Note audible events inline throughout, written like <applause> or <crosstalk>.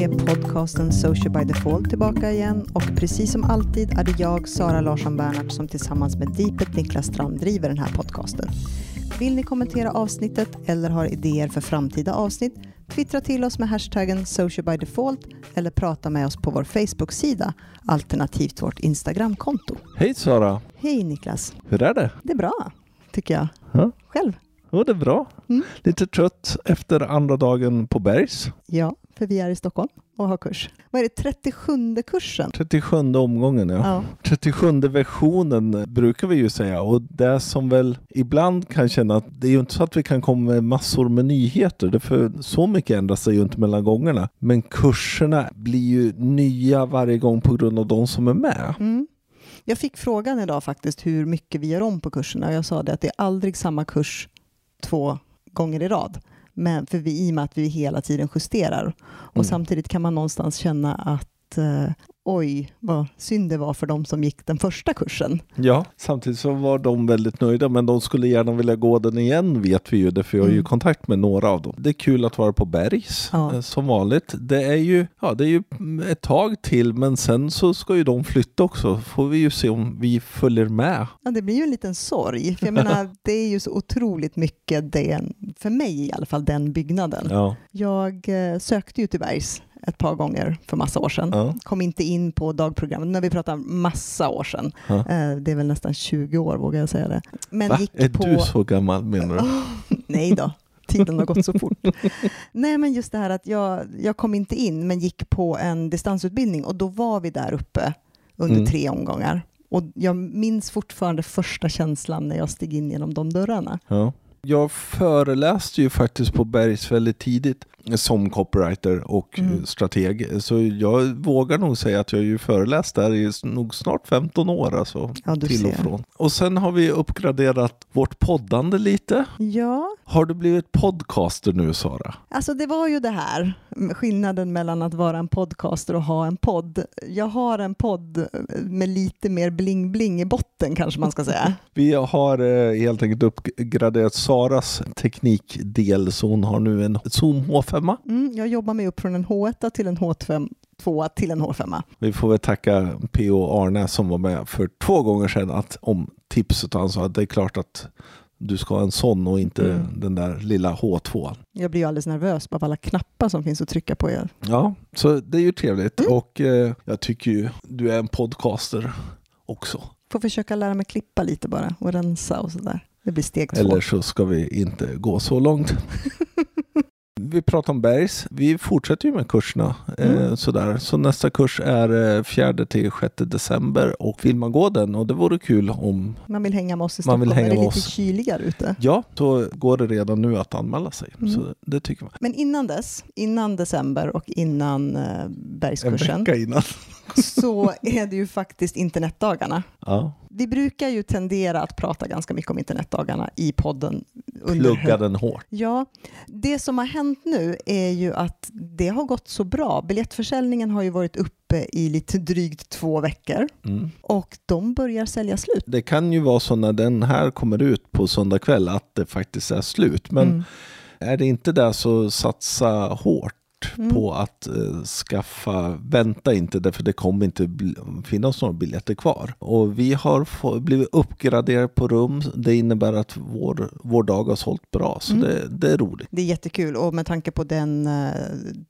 Är podcasten Social by Default tillbaka igen och precis som alltid är det jag, Sara Larsson Bernhardt, som tillsammans med Deepet Niklas Strand driver den här podcasten. Vill ni kommentera avsnittet eller har idéer för framtida avsnitt? Twittra till oss med hashtaggen Social by Default eller prata med oss på vår Facebook-sida alternativt vårt Instagram-konto. Hej Sara! Hej Niklas! Hur är det? Det är bra, tycker jag. Ja. Själv? Jo, det är bra. Mm. Lite trött efter andra dagen på Bergs. Ja, för vi är i Stockholm och har kurs. Vad är det, 37 kursen? 37 omgången, ja. Ja. 37 versionen brukar vi ju säga och det som väl ibland kan känna att det är ju inte så att vi kan komma med massor med nyheter. Det för så mycket ändras sig ju inte mellan gångerna. Men kurserna blir ju nya varje gång på grund av de som är med. Mm. Jag fick frågan idag faktiskt hur mycket vi gör om på kurserna och jag sa det att det är aldrig samma kurs två gånger i rad. Men för vi, i och med att vi hela tiden justerar. Och Mm. samtidigt kan man någonstans känna att eh, oj, vad synd det var för de som gick den första kursen. Ja, samtidigt så var de väldigt nöjda men de skulle gärna vilja gå den igen vet vi ju, därför jag har ju Mm. kontakt med några av dem. Det är kul att vara på Bergs Ja. eh, som vanligt. Det är ju, ja, det är ju ett tag till men sen så ska ju de flytta också. Får vi ju se om vi följer med. Ja, det blir ju en liten sorg, för jag menar, <laughs> det är ju så otroligt mycket den, för mig i alla fall, den byggnaden. Ja, Jag eh, sökte ju till Bergs ett par gånger för massa år sedan. ja, Kom inte in på dagprogrammet, när vi pratar massa år sedan. ja. Eh, Det är väl nästan 20 år vågar jag säga det. Men Va? gick Är på... du så gammal menar du? <laughs> Nej då, tiden har gått så fort. Nej men just det här att jag, jag kom inte in men gick på en distansutbildning och då var vi där uppe under Mm. tre omgångar. Och jag minns fortfarande första känslan när jag steg in genom de dörrarna. Ja. Jag föreläste ju faktiskt på Bergs väldigt tidigt som copywriter och Mm. eh, strateg. Så jag vågar nog säga att jag ju föreläst där i nog snart 15 år alltså. Ja, till och från. Och sen har vi uppgraderat vårt poddande lite. Ja, Har du blivit podcaster nu Sara? alltså det var ju det här, skillnaden mellan att vara en podcaster och ha en podd. Jag har en podd med lite mer bling-bling i botten kanske man ska säga. <laughs> Vi har eh, helt enkelt uppgraderat Saras teknikdel så hon har nu en Zoom H5. Mm, jag jobbar mig upp från en H1 till en H2 till en H5. Vi får väl tacka P.O. Arne som var med för två gånger sedan att, om tipset. Han sa att det är klart att du ska ha en sån och inte Mm. den där lilla H2. Jag blir ju alldeles nervös av alla knappar som finns att trycka på. Er. Ja, så det är ju trevligt Mm. och eh, jag tycker ju du är en podcaster också. Får försöka lära mig klippa lite bara och rensa och sådär. Det blir steg två. Eller så ska vi inte gå så långt. <laughs> Vi pratar om Bergs. Vi fortsätter ju med kurserna. Eh, Mm. sådär. Så nästa kurs är eh, 4 till 6 december och vill man gå den och det vore kul om Man vill hänga med oss i Man Stockholm. vill hänga är det med lite oss. kyligare ute? Ja, då går det redan nu att anmäla sig. Mm. Så det tycker man. Men innan dess, innan december och innan eh, En bergskursen, vecka innan. så är det ju faktiskt internetdagarna. Ja, Vi brukar ju tendera att prata ganska mycket om internetdagarna i podden. Under plugga den hårt. Ja, det som har hänt nu är ju att det har gått så bra. Biljettförsäljningen har ju varit uppe i lite drygt två veckor Mm. och de börjar sälja slut. Det kan ju vara så när den här kommer ut på söndag kväll att det faktiskt är slut. Men Mm. är det inte det så satsa hårt Mm. på att eh, skaffa, vänta inte därför det kommer inte finnas några biljetter kvar. Och vi har få, blivit uppgraderade på rum. Det innebär att vår, vår dag har sålt bra. Så Mm. det, det är roligt. Det är jättekul och med tanke på den uh,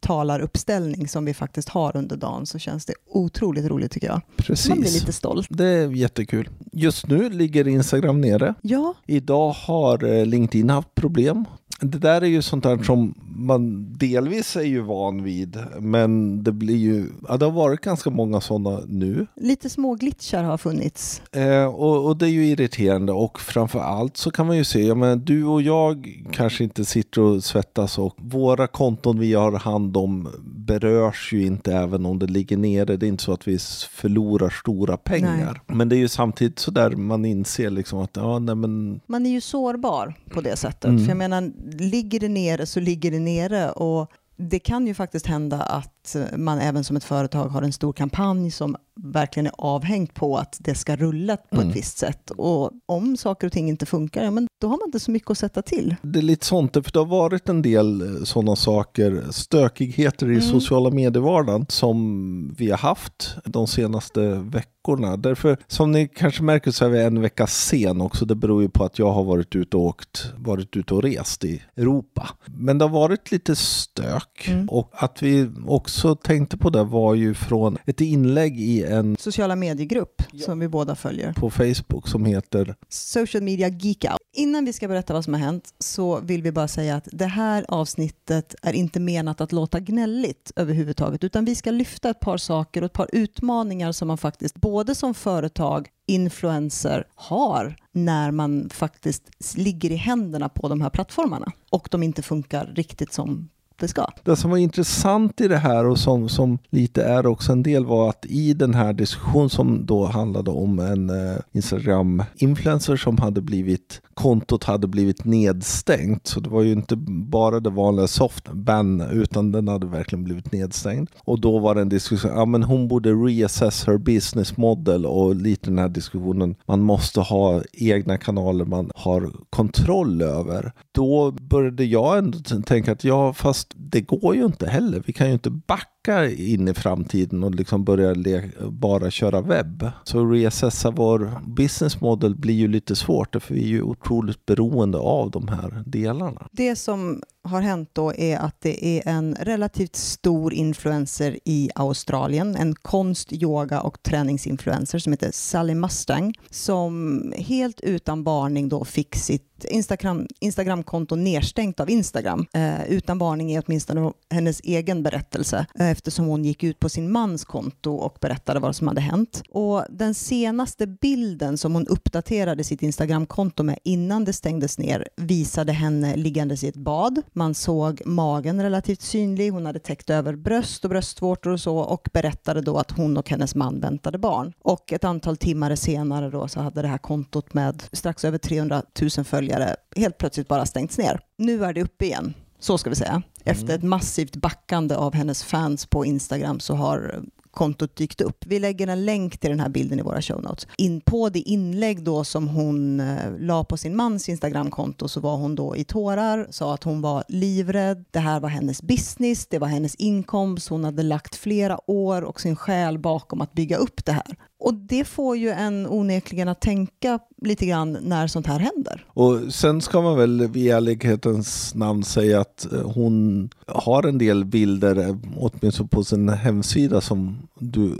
talaruppställning som vi faktiskt har under dagen så känns det otroligt roligt tycker jag. Man blir Precis. lite stolt. Det är jättekul. Just nu ligger Instagram nere. Ja, Idag har eh, LinkedIn haft problem. Det där är ju sånt där som man delvis är ju van vid, men det blir ju, ja, det har varit ganska många sådana nu. lite små glitchar har funnits. Eh, och, och det är ju irriterande och framför allt så kan man ju se, ja, men du och jag kanske inte sitter och svettas och våra konton vi har hand om berörs ju inte även om det ligger nere. Det är inte så att vi förlorar stora pengar. Men det är ju samtidigt så där man inser liksom att ja, nej men Man är ju sårbar på det sättet. Mm. För jag menar, ligger det nere så ligger det nere. Och det kan ju faktiskt hända att att man även som ett företag har en stor kampanj som verkligen är avhängt på att det ska rulla på Mm. ett visst sätt. Och om saker och ting inte funkar, ja, men då har man inte så mycket att sätta till. Det är lite sånt, för det har varit en del sådana saker, stökigheter i Mm. sociala medievardagen som vi har haft de senaste veckorna. Därför, som ni kanske märker så är vi en vecka sen också. Det beror ju på att jag har varit ute och åkt, varit ute och rest i Europa. Men det har varit lite stök Mm. och att vi också tänkte på det var ju från ett inlägg i en Sociala mediegrupp Ja. som vi båda följer. på Facebook som heter Social Media Geek Out. Innan vi ska berätta vad som har hänt så vill vi bara säga att det här avsnittet är inte menat att låta gnälligt överhuvudtaget, utan vi ska lyfta ett par saker och ett par utmaningar som man faktiskt både som företag, influencer har när man faktiskt ligger i händerna på de här plattformarna och de inte funkar riktigt som det ska. Det som var intressant i det här och som, som lite är också en del var att i den här diskussionen som då handlade om en eh, Instagram-influencer som hade blivit, kontot hade blivit nedstängt. Så det var ju inte bara det vanliga soft-ban utan den hade verkligen blivit nedstängd. Och då var det en diskussion, ja men hon borde reassess her business model och lite den här diskussionen, man måste ha egna kanaler man har kontroll över. Då började jag ändå tänka att ja, fast det går ju inte heller. Vi kan ju inte backa in i framtiden och liksom börja le- bara köra webb. Så reassessa vår business model blir ju lite svårt för vi är ju otroligt beroende av de här delarna. Det som har hänt då är att det är en relativt stor influencer i Australien, en konst, yoga och träningsinfluencer som heter Sally Mustang, som helt utan varning då fick sitt Instagram, Instagramkonto nedstängt av Instagram. Eh, utan varning är åtminstone hennes egen berättelse eh, eftersom hon gick ut på sin mans konto och berättade vad som hade hänt. Och den senaste bilden som hon uppdaterade sitt Instagramkonto med innan det stängdes ner visade henne liggandes i ett bad. Man såg magen relativt synlig, hon hade täckt över bröst och bröstvårtor och så och berättade då att hon och hennes man väntade barn. Och ett antal timmar senare då så hade det här kontot med strax över 300 000 följare helt plötsligt bara stängts ner. Nu är det uppe igen. Så ska vi säga. Efter ett massivt backande av hennes fans på Instagram så har kontot dykt upp. Vi lägger en länk till den här bilden i våra show notes. In på det inlägg då som hon eh, la på sin mans Instagramkonto så var hon då i tårar, sa att hon var livrädd. Det här var hennes business, det var hennes inkomst. Hon hade lagt flera år och sin själ bakom att bygga upp det här. Och det får ju en onekligen att tänka lite grann när sånt här händer. Och sen ska man väl i ärlighetens namn säga att eh, hon har en del bilder, eh, åtminstone på sin hemsida, som du,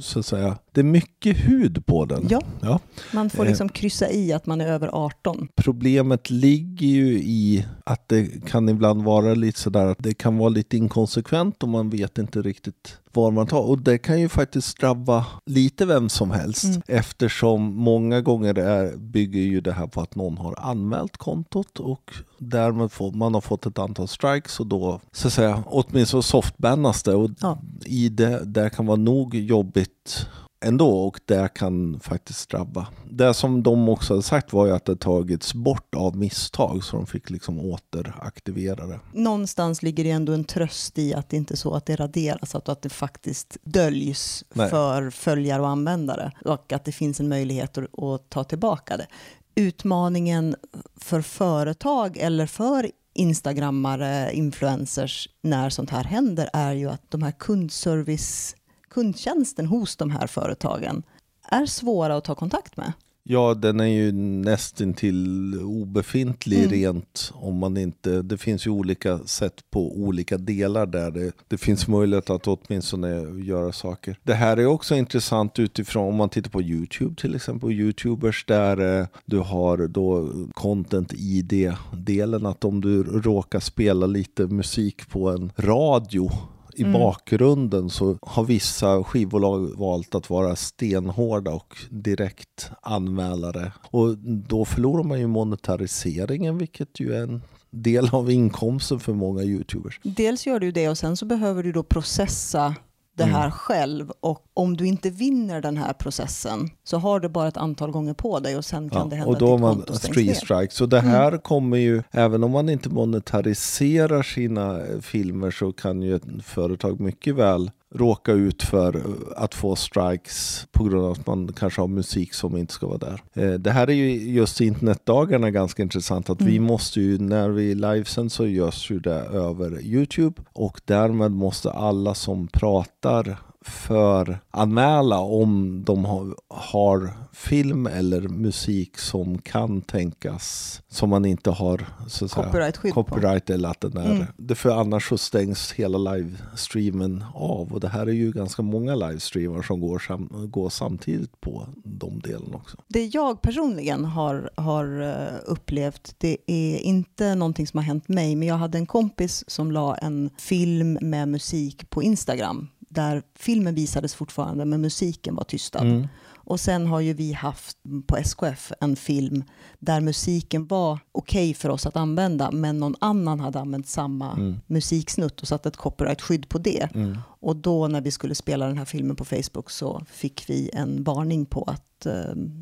så att säga, det är mycket hud på den. Ja, Ja. man får Eh. liksom kryssa i att man är över 18. Problemet ligger ju i att det kan ibland vara lite sådär att det kan vara lite inkonsekvent och man vet inte riktigt var man tar. Och det kan ju faktiskt drabba lite vem som helst Mm. eftersom många gånger är, bygger ju det här på att någon har anmält kontot och därmed får man har fått ett antal strikes och då så att säga åtminstone softbannas det och Ja. i det, det kan vara nog jobbigt ändå och det kan faktiskt drabba. Det som de också har sagt var ju att det tagits bort av misstag så de fick liksom återaktivera det. någonstans ligger det ändå en tröst i att det inte är så att det raderas, att att det faktiskt döljs Nej. för följare och användare och att det finns en möjlighet att, att ta tillbaka det. Utmaningen för företag eller för instagrammare, influencers, när sånt här händer är ju att de här kundservice, kundtjänsten hos de här företagen är svåra att ta kontakt med. Ja, den är ju nästintill obefintlig Mm. rent om man inte... Det finns ju olika sätt på olika delar där det, det finns möjlighet att åtminstone göra saker. Det här är också intressant utifrån om man tittar på YouTube till exempel. Youtubers där eh, du har då content ID-delen att om du råkar spela lite musik på en radio i Mm. bakgrunden så har vissa skivbolag valt att vara stenhårda och direkt anmälare. Och då förlorar man ju monetariseringen vilket ju är en del av inkomsten för många YouTubers. Dels gör du det och sen så behöver du då processa det här själv och om du inte vinner den här processen så har du bara ett antal gånger på dig och sen kan Ja, det hända och då att ditt man konto stängs three strikes. Så det här kommer ju, även om man inte monetariserar sina filmer så kan ju ett företag mycket väl råka ut för eh, att få strikes på grund av att man kanske har musik som inte ska vara där. Eh, Det här är ju just internetdagarna ganska intressant att vi måste ju, när vi livesänd så görs ju det över Youtube och därmed måste alla som pratar för anmäla om de har, har film eller musik som kan tänkas som man inte har så att säga, Copyright-skydd på. copyright eller att den är Mm. det för annars så stängs hela livestreamen av och det här är ju ganska många livestreamar som går, sam, går samtidigt på de delarna också. Det jag personligen har, har eh, upplevt, det är inte någonting som har hänt mig, men jag hade en kompis som la en film med musik på Instagram, där filmen visades fortfarande, men musiken var tystad. Mm. Och sen har ju vi haft på SKF en film där musiken var okej för oss att använda, men någon annan hade använt samma Mm. musiksnutt och satt ett copyright-skydd på det. Mm. Och då när vi skulle spela den här filmen på Facebook så fick vi en varning på att eh,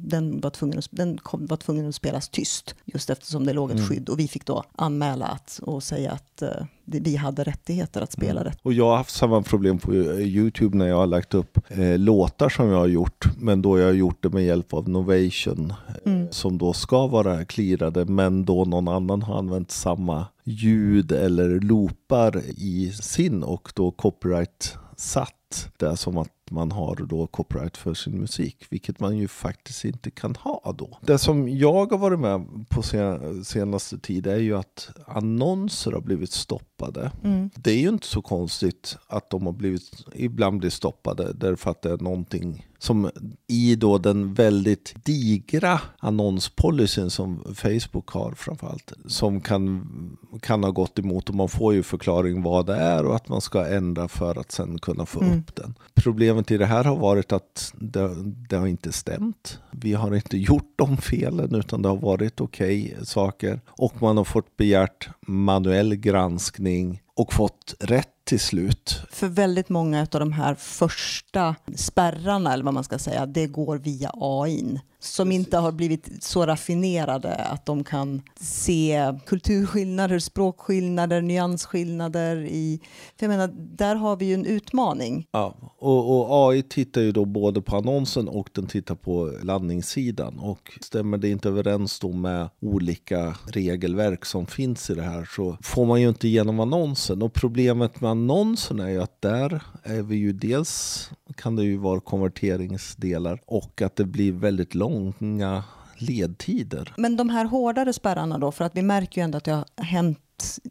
den, var tvungen att, den kom, var tvungen att spelas tyst. Just eftersom det låg ett Mm. skydd. Och vi fick då anmäla att, och säga att eh, det, vi hade rättigheter att spela rätt. Och jag har haft samma problem på eh, Youtube när jag har lagt upp eh, låtar som jag har gjort, men då jag har gjort det med hjälp av Novation, eh, Mm. som då ska vara clearade, men då någon annan har använt samma ljud eller loopar i sin och då copyright satt. Det som att man har då copyright för sin musik, vilket man ju faktiskt inte kan ha då. Det som jag har varit med på sen, senaste tid är ju att annonser har blivit stoppade. Mm. Det är ju inte så konstigt att de har blivit, ibland blir stoppade därför att det är någonting som i då den väldigt digra annonspolicyn som Facebook har framförallt, som kan, kan ha gått emot och man får ju förklaring vad det är och att man ska ändra för att sen kunna få Mm. upp den. Problemet i det här har varit att det, det har inte stämt. Vi har inte gjort de felen utan det har varit okej saker och man har fått begärt manuell granskning och fått rätt till slut. För väldigt många av de här första spärrarna, eller vad man ska säga, det går via AI. Som inte har blivit så raffinerade att de kan se kulturskillnader, språkskillnader, nyansskillnader. I, för jag menar, där har vi ju en utmaning. Ja, och, och AI tittar ju då både på annonsen och den tittar på landningssidan. Och stämmer det inte överens då med olika regelverk som finns i det här så får man ju inte igenom annonsen. Och problemet med annonsen är ju att där är vi ju dels kan det ju vara konverteringsdelar och att det blir väldigt långa ledtider. Men de här hårdare spärrarna då, för att vi märker ju ändå att det har hänt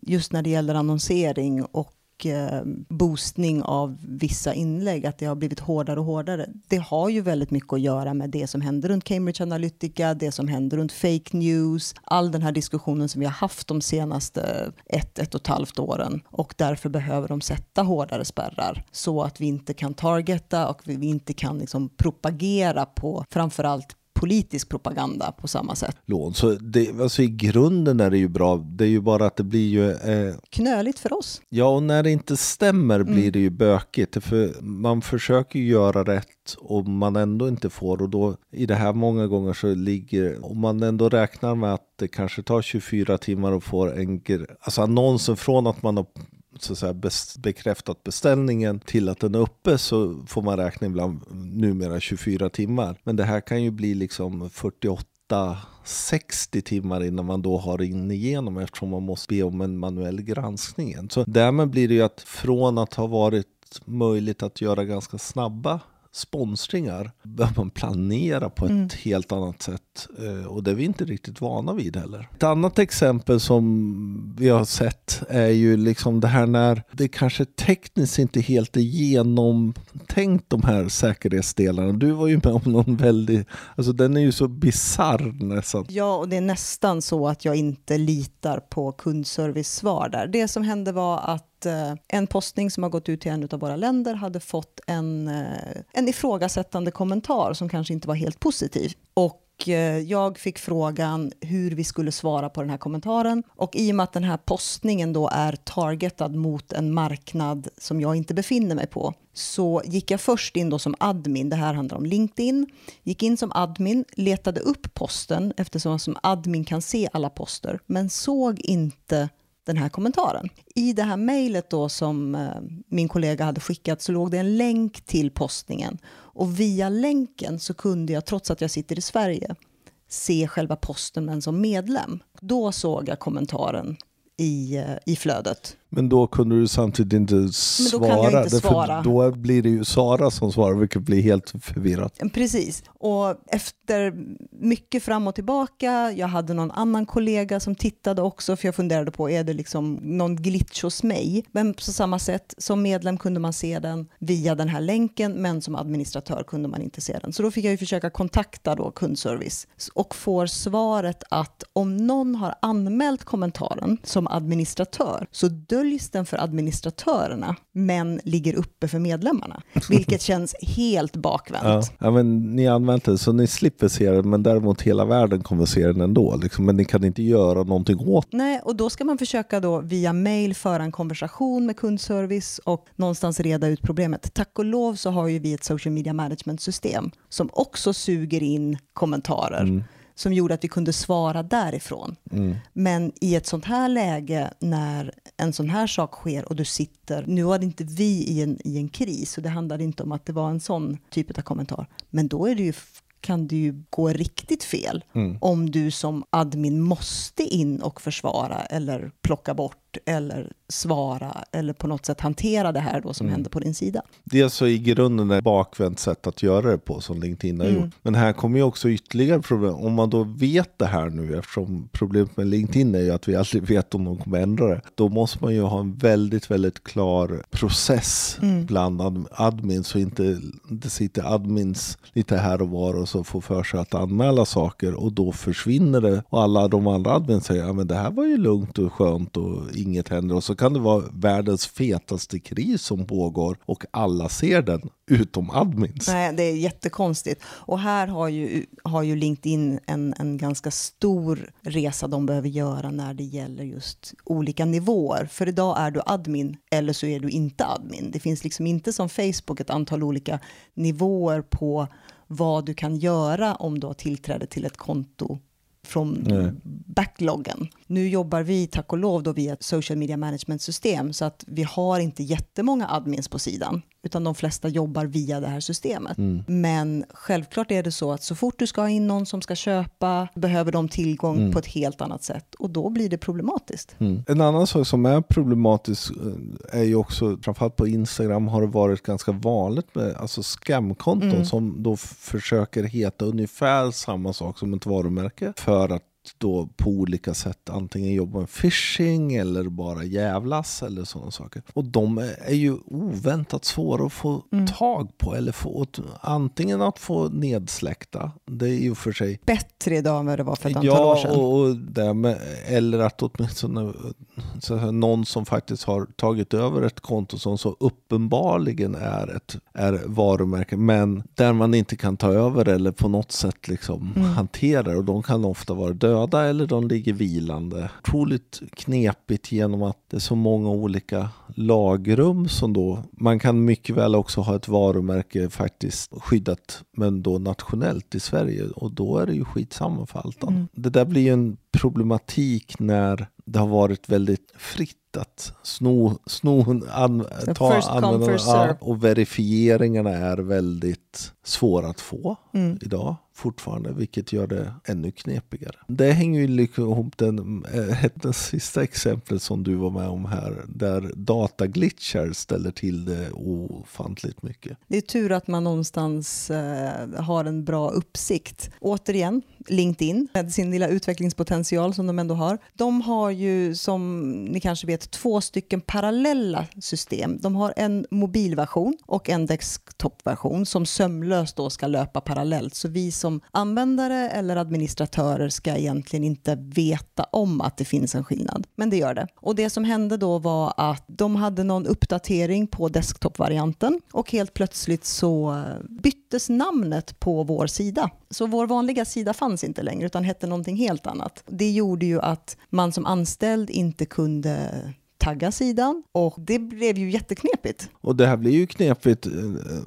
just när det gäller annonsering och eh, boostning av vissa inlägg, att det har blivit hårdare och hårdare. Det har ju väldigt mycket att göra med det som händer runt Cambridge Analytica, det som händer runt fake news, all den här diskussionen som vi har haft de senaste ett, ett och ett halvt åren. Och därför behöver de sätta hårdare spärrar så att vi inte kan targeta och vi inte kan liksom propagera på framförallt politisk propaganda på samma sätt. Lån. Så det, alltså i grunden är det ju bra. Det är ju bara att det blir ju eh, Knöligt för oss. Ja, och när det inte stämmer blir det ju bökigt. För man försöker ju göra rätt och man ändå inte får. Och då i det här många gånger så ligger, om man ändå räknar med att det kanske tar 24 timmar och får en, alltså annonsen från att man har så att säga, bekräftat beställningen till att den är uppe så får man räkna ibland numera 24 timmar. Men det här kan ju bli liksom 48 60 timmar innan man då har in igenom eftersom man måste be om en manuell granskning. igen. Så därmed blir det ju att från att ha varit möjligt att göra ganska snabba sponsringar behöver man planera på ett helt annat sätt eh, och det är vi inte riktigt vana vid heller. Ett annat exempel som vi har sett är ju liksom det här när det kanske tekniskt inte helt är tänkt de här säkerhetsdelarna. Du var ju med om någon väldigt, alltså den är ju så bizarr nästan. Ja, och det är nästan så att jag inte litar på kundservice-svar där. Det som hände var att eh, en postning som har gått ut till en av våra länder hade fått en, eh, en ifrågasättande kommentar som kanske inte var helt positiv. Och Eh, jag fick frågan hur vi skulle svara på den här kommentaren. Och i och med att den här postningen då är targetad mot en marknad som jag inte befinner mig på så gick jag först in då som admin, det här handlar om LinkedIn, gick in som admin, letade upp posten eftersom som admin kan se alla poster, men såg inte den här kommentaren. I det här mejlet då som eh, min kollega hade skickat så låg det en länk till postningen och via länken så kunde jag, trots att jag sitter i Sverige, se själva posten men som medlem. Då såg jag kommentaren i, eh, i flödet. Men då kunde du samtidigt inte svara. Men då kan jag inte svara. Då blir det ju Sara som svarar, vilket blir helt förvirrat. Precis. Och efter mycket fram och tillbaka, jag hade någon annan kollega som tittade också, för jag funderade på, är det liksom någon glitch hos mig? Men på samma sätt, som medlem kunde man se den via den här länken, men som administratör kunde man inte se den. Så då fick jag ju försöka kontakta då kundservice och får svaret att om någon har anmält kommentaren som administratör så döljs den för administratörerna men ligger uppe för medlemmarna. Vilket <laughs> känns helt bakvänt. Ja. ja, men ni har använt den så ni slipper se den men däremot hela världen kommer se den ändå. Liksom. Men ni kan inte göra någonting åt Nej, och då ska man försöka då via mail föra en konversation med kundservice och någonstans reda ut problemet. Tack och lov så har ju vi ett social media management system som också suger in kommentarer. Mm som gjorde att vi kunde svara därifrån. Mm. Men i ett sånt här läge när en sån här sak sker och du sitter, nu var det inte vi i en, i en kris och det handlade inte om att det var en sån typ av kommentar, men då är det ju kan det ju gå riktigt fel mm. om du som admin måste in och försvara eller plocka bort eller svara eller på något sätt hantera det här då som mm. händer på din sida. Det är så i grunden ett bakvänt sätt att göra det på som LinkedIn har mm. gjort. Men här kommer ju också ytterligare problem. Om man då vet det här nu, eftersom problemet med LinkedIn är ju att vi aldrig vet om de kommer ändra det. Då måste man ju ha en väldigt, väldigt klar process mm. bland admins så inte det sitter admins lite här och var och så får för sig att anmäla saker och då försvinner det och alla de andra admins säger att ja, det här var ju lugnt och skönt och inget händer och så kan det vara världens fetaste kris som pågår och alla ser den utom admins. Nej, det är jättekonstigt. Och här har ju, har ju LinkedIn en, en ganska stor resa de behöver göra när det gäller just olika nivåer. För idag är du admin eller så är du inte admin. Det finns liksom inte som Facebook ett antal olika nivåer på vad du kan göra om du har tillträde till ett konto från Nej. backloggen. Nu jobbar vi tack och lov då via social media management system så att vi har inte jättemånga admins på sidan utan de flesta jobbar via det här systemet. Mm. Men självklart är det så att så fort du ska ha in någon som ska köpa behöver de tillgång mm. på ett helt annat sätt och då blir det problematiskt. Mm. En annan sak som är problematisk eh, är ju också, framförallt på Instagram har det varit ganska vanligt med alltså scamkonton mm. som då försöker heta ungefär samma sak som ett varumärke för att då på olika sätt antingen jobba med phishing eller bara jävlas eller sådana saker. Och de är ju oväntat svåra att få mm. tag på eller få antingen att få nedsläckta, det är ju för sig bättre idag än vad det var för ett antal ja, år sedan. Och, och det med, eller att åtminstone så någon som faktiskt har tagit över ett konto som så uppenbarligen är ett är varumärke men där man inte kan ta över eller på något sätt liksom mm. hantera och de kan ofta vara döda döda eller de ligger vilande. Otroligt knepigt genom att det är så många olika lagrum som då, man kan mycket väl också ha ett varumärke faktiskt skyddat men då nationellt i Sverige och då är det ju skitsamma för allt mm. Det där blir ju en problematik när det har varit väldigt fritt att sno, sno an, ta, använda, och verifieringarna är väldigt svåra att få mm. idag fortfarande, vilket gör det ännu knepigare. Det hänger ju liksom ihop den, äh, det sista exemplet som du var med om här, där dataglitchar ställer till det ofantligt mycket. Det är tur att man någonstans äh, har en bra uppsikt. Återigen, LinkedIn med sin lilla utvecklingspotential som de ändå har. De har ju som ni kanske vet två stycken parallella system. De har en mobilversion och en desktopversion som sömlöst då ska löpa parallellt. Så vi som användare eller administratörer ska egentligen inte veta om att det finns en skillnad. Men det gör det. Och det som hände då var att de hade någon uppdatering på desktopvarianten och helt plötsligt så bytte byttes namnet på vår sida. Så vår vanliga sida fanns inte längre utan hette någonting helt annat. Det gjorde ju att man som anställd inte kunde tagga sidan och det blev ju jätteknepigt. Och det här blir ju knepigt eh,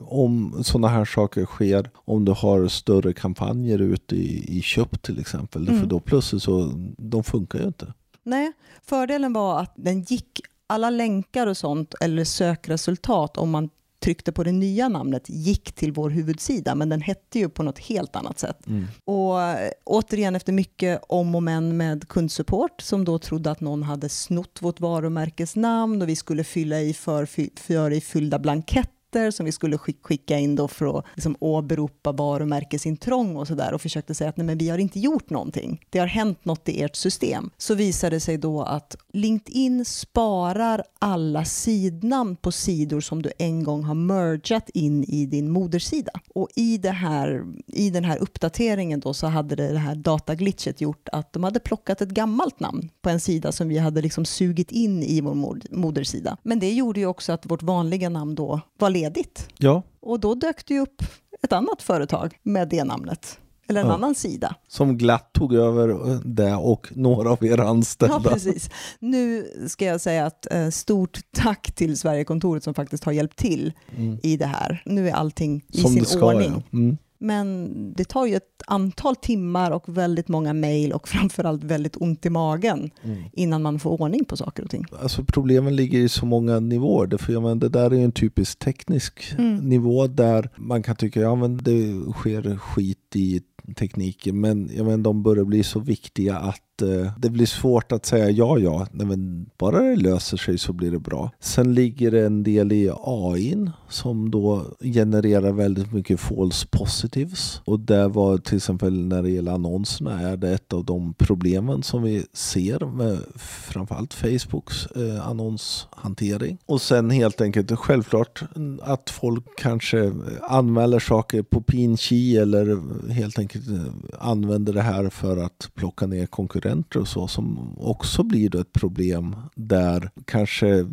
om sådana här saker sker om du har större kampanjer ute i, i köp till exempel. Mm. För då plötsligt så, de funkar ju inte. Nej, fördelen var att den gick alla länkar och sånt eller sökresultat om man tryckte på det nya namnet gick till vår huvudsida, men den hette ju på något helt annat sätt. Mm. Och eh, återigen efter mycket om och men med kundsupport som då trodde att någon hade snott vårt varumärkesnamn och vi skulle fylla i för, för, för i fyllda blanketter uppgifter som vi skulle skicka in då för att liksom åberopa varumärkesintrång och sådär och försökte säga att nej men vi har inte gjort någonting. Det har hänt något i ert system. Så visade det sig då att LinkedIn sparar alla sidnamn på sidor som du en gång har mergat in i din modersida. Och i, det här, i den här uppdateringen då så hade det, det här dataglitchet gjort att de hade plockat ett gammalt namn på en sida som vi hade liksom sugit in i vår modersida. Men det gjorde ju också att vårt vanliga namn då var ledigt. Ja. Och då dök det upp ett annat företag med det namnet. Eller en ja. annan sida. Som glatt tog över det och några av era anställda. Ja, precis. Nu ska jag säga att eh, stort tack till Sverigekontoret som faktiskt har hjälpt till mm. i det här. Nu är allting i som sin ska, ordning. Ja. Mm. Men det tar ju ett antal timmar och väldigt många mejl och framförallt väldigt ont i magen mm. innan man får ordning på saker och ting. Alltså problemen ligger i så många nivåer. För jag menar, det där är en typisk teknisk mm. nivå där man kan tycka ja, men det sker skit i tekniken men jag menar, de börjar bli så viktiga att eh, det blir svårt att säga ja, ja, Nej, men bara det löser sig så blir det bra. Sen ligger det en del i AI som då genererar väldigt mycket false positives. Och det var till exempel när det gäller annonserna är det ett av de problemen som vi ser med framförallt Facebooks eh, annonshantering. Och sen helt enkelt självklart att folk kanske anmäler saker på PNG eller helt enkelt Eh, använder det här för att plocka ner konkurrenter konkurrenter och så som också blir då ett problem där kanske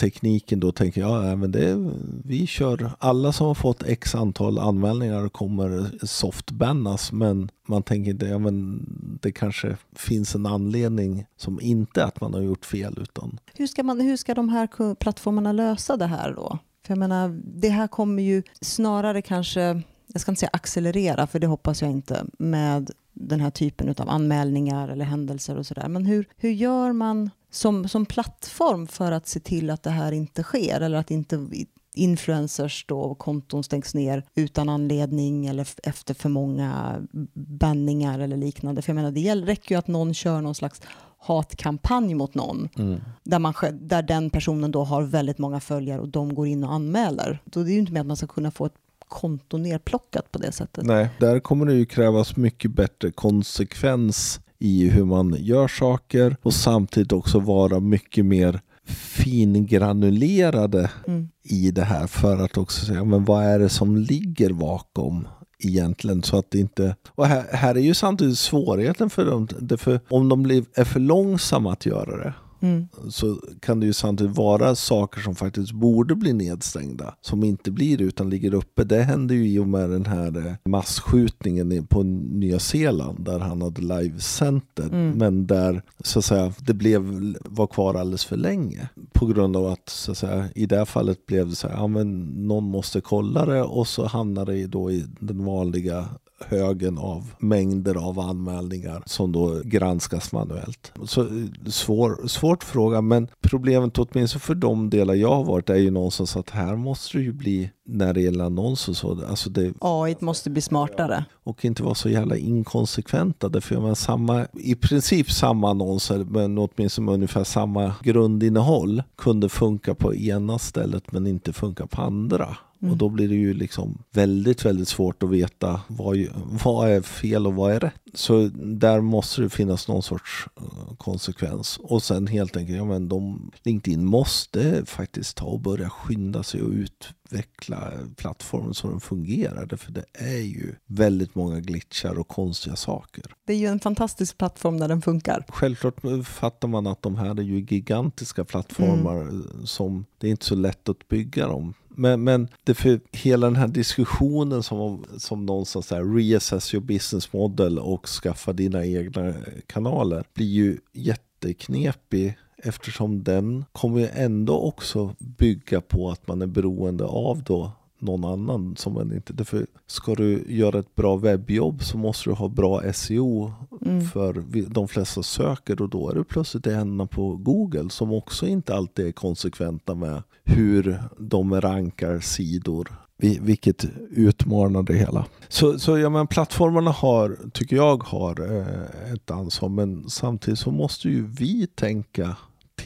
tekniken då tänker ja men det vi kör alla som har fått x antal anmälningar kommer softbannas men man tänker inte ja men det kanske finns en anledning som inte att man har gjort fel utan. Hur ska, man, hur ska de här plattformarna lösa det här då? För jag menar, det här kommer ju snarare kanske jag ska inte säga accelerera, för det hoppas jag inte, med den här typen av anmälningar eller händelser och sådär. Men hur, hur gör man som, som plattform för att se till att det här inte sker eller att inte influencers då konton stängs ner utan anledning eller efter för många banningar eller liknande. För jag menar, det räcker ju att någon kör någon slags hatkampanj mot någon mm. där, man, där den personen då har väldigt många följare och de går in och anmäler. Då är det ju inte med att man ska kunna få ett konto nerplockat på det sättet. Nej, där kommer det ju krävas mycket bättre konsekvens i hur man gör saker och samtidigt också vara mycket mer fingranulerade mm. i det här för att också säga men vad är det som ligger bakom egentligen så att det inte... Och här, här är ju samtidigt svårigheten för dem, för om de blir, är för långsamma att göra det Mm. Så kan det ju samtidigt vara saker som faktiskt borde bli nedstängda som inte blir utan ligger uppe. Det hände ju i och med den här eh, massskjutningen på Nya Zeeland där han hade livecenter mm. men där så att säga det blev, var kvar alldeles för länge på grund av att så att säga, i det här fallet blev det så här, ja men någon måste kolla det och så hamnade det då i den vanliga högen av mängder av anmälningar som då granskas manuellt. Så svår, svårt fråga, men problemet åtminstone för de delar jag har varit är ju någonstans att här måste det ju bli när det gäller annonser så. Alltså det, AI måste bli smartare. Och inte vara så jävla inkonsekventa. Därför jag menar, samma, i princip samma annonser men åtminstone ungefär samma grundinnehåll kunde funka på ena stället men inte funka på andra. Mm. Och då blir det ju liksom väldigt, väldigt svårt att veta vad, vad är fel och vad är rätt. Så där måste det finnas någon sorts eh, konsekvens. Och sen helt enkelt, ja men de, LinkedIn måste faktiskt ta och börja skynda sig och utveckla plattformen så den fungerar. För det är ju väldigt många glitchar och konstiga saker. Det är ju en fantastisk plattform när den funkar. Självklart fattar man att de här är ju gigantiska plattformar mm. som det är inte så lätt att bygga dem men, men det för hela den här diskussionen som, som någonstans där reassess your business model och skaffa dina egna kanaler blir ju jätteknepig eftersom den kommer ju ändå också bygga på att man är beroende av då någon annan som man inte... Därför ska du göra ett bra webbjobb så måste du ha bra SEO mm. för de flesta söker och då är du plötsligt i händerna på Google som också inte alltid är konsekventa med hur de rankar sidor vilket utmanar det hela. Så, så ja, men plattformarna har, tycker jag, har eh, ett ansvar men samtidigt så måste ju vi tänka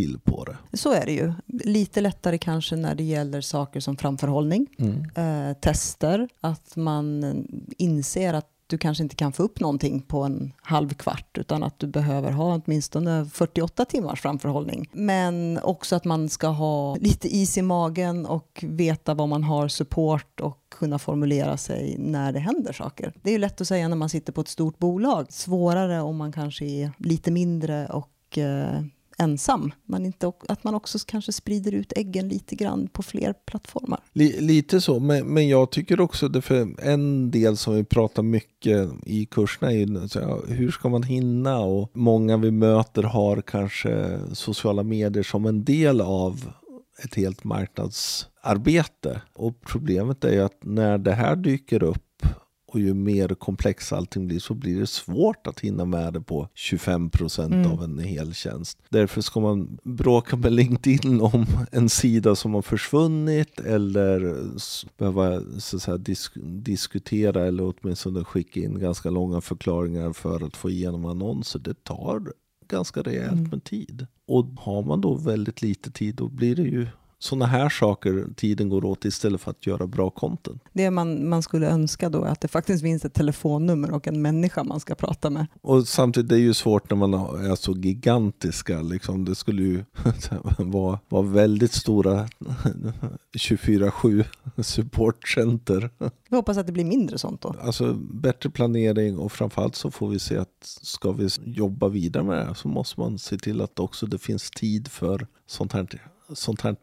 till på det. Så är det ju. Lite lättare kanske när det gäller saker som framförhållning, mm. eh, tester, att man inser att du kanske inte kan få upp någonting på en halv kvart utan att du behöver ha åtminstone 48 timmars framförhållning. Men också att man ska ha lite is i magen och veta vad man har support och kunna formulera sig när det händer saker. Det är ju lätt att säga när man sitter på ett stort bolag. Svårare om man kanske är lite mindre och eh, ensam. Man inte, att man också kanske sprider ut äggen lite grann på fler plattformar. Lite så, men, men jag tycker också det för en del som vi pratar mycket i kurserna är ju hur ska man hinna och många vi möter har kanske sociala medier som en del av ett helt marknadsarbete. Och problemet är ju att när det här dyker upp och ju mer komplex allting blir så blir det svårt att hinna med det på 25 procent mm. av en hel tjänst. Därför ska man bråka med LinkedIn om en sida som har försvunnit eller behöva så att säga, disk diskutera eller åtminstone skicka in ganska långa förklaringar för att få igenom annonser. Det tar ganska rejält mm. med tid. Och har man då väldigt lite tid då blir det ju sådana här saker tiden går åt istället för att göra bra content. Det man, man skulle önska då är att det faktiskt finns ett telefonnummer och en människa man ska prata med. Och samtidigt det är ju svårt när man är så gigantiska. Liksom. Det skulle ju <laughs> vara, vara väldigt stora 24-7 supportcenter. Vi hoppas att det blir mindre sånt då. Alltså bättre planering och framförallt så får vi se att ska vi jobba vidare med det så måste man se till att också det finns tid för sånt här sånt här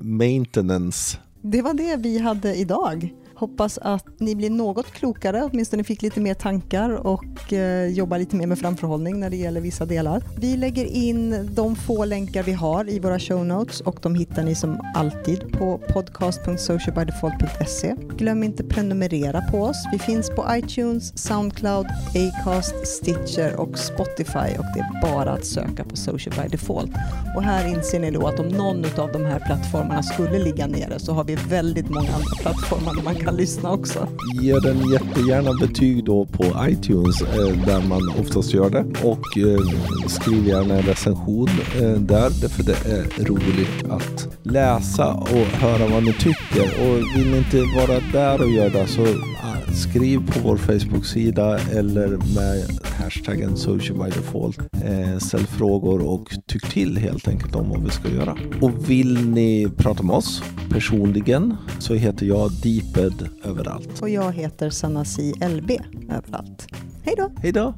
maintenance. Det var det vi hade idag. Hoppas att ni blir något klokare, åtminstone fick lite mer tankar och eh, jobbar lite mer med framförhållning när det gäller vissa delar. Vi lägger in de få länkar vi har i våra show notes och de hittar ni som alltid på podcast.socialbydefault.se. Glöm inte prenumerera på oss. Vi finns på iTunes, Soundcloud, Acast, Stitcher och Spotify och det är bara att söka på Social by Default. Och här inser ni då att om någon av de här plattformarna skulle ligga nere så har vi väldigt många andra plattformar där man kan kan lyssna också. Ge den jättegärna betyg då på iTunes eh, där man oftast gör det och eh, skriv gärna en recension eh, där för det är roligt att läsa och höra vad ni tycker och vill ni inte vara där och göra det så skriv på vår Facebook-sida eller med hashtaggen social by default. ställ frågor och tyck till helt enkelt om vad vi ska göra. Och vill ni prata med oss personligen så heter jag Deeped överallt. Och jag heter Sanasi LB överallt. Hej då! Hej då!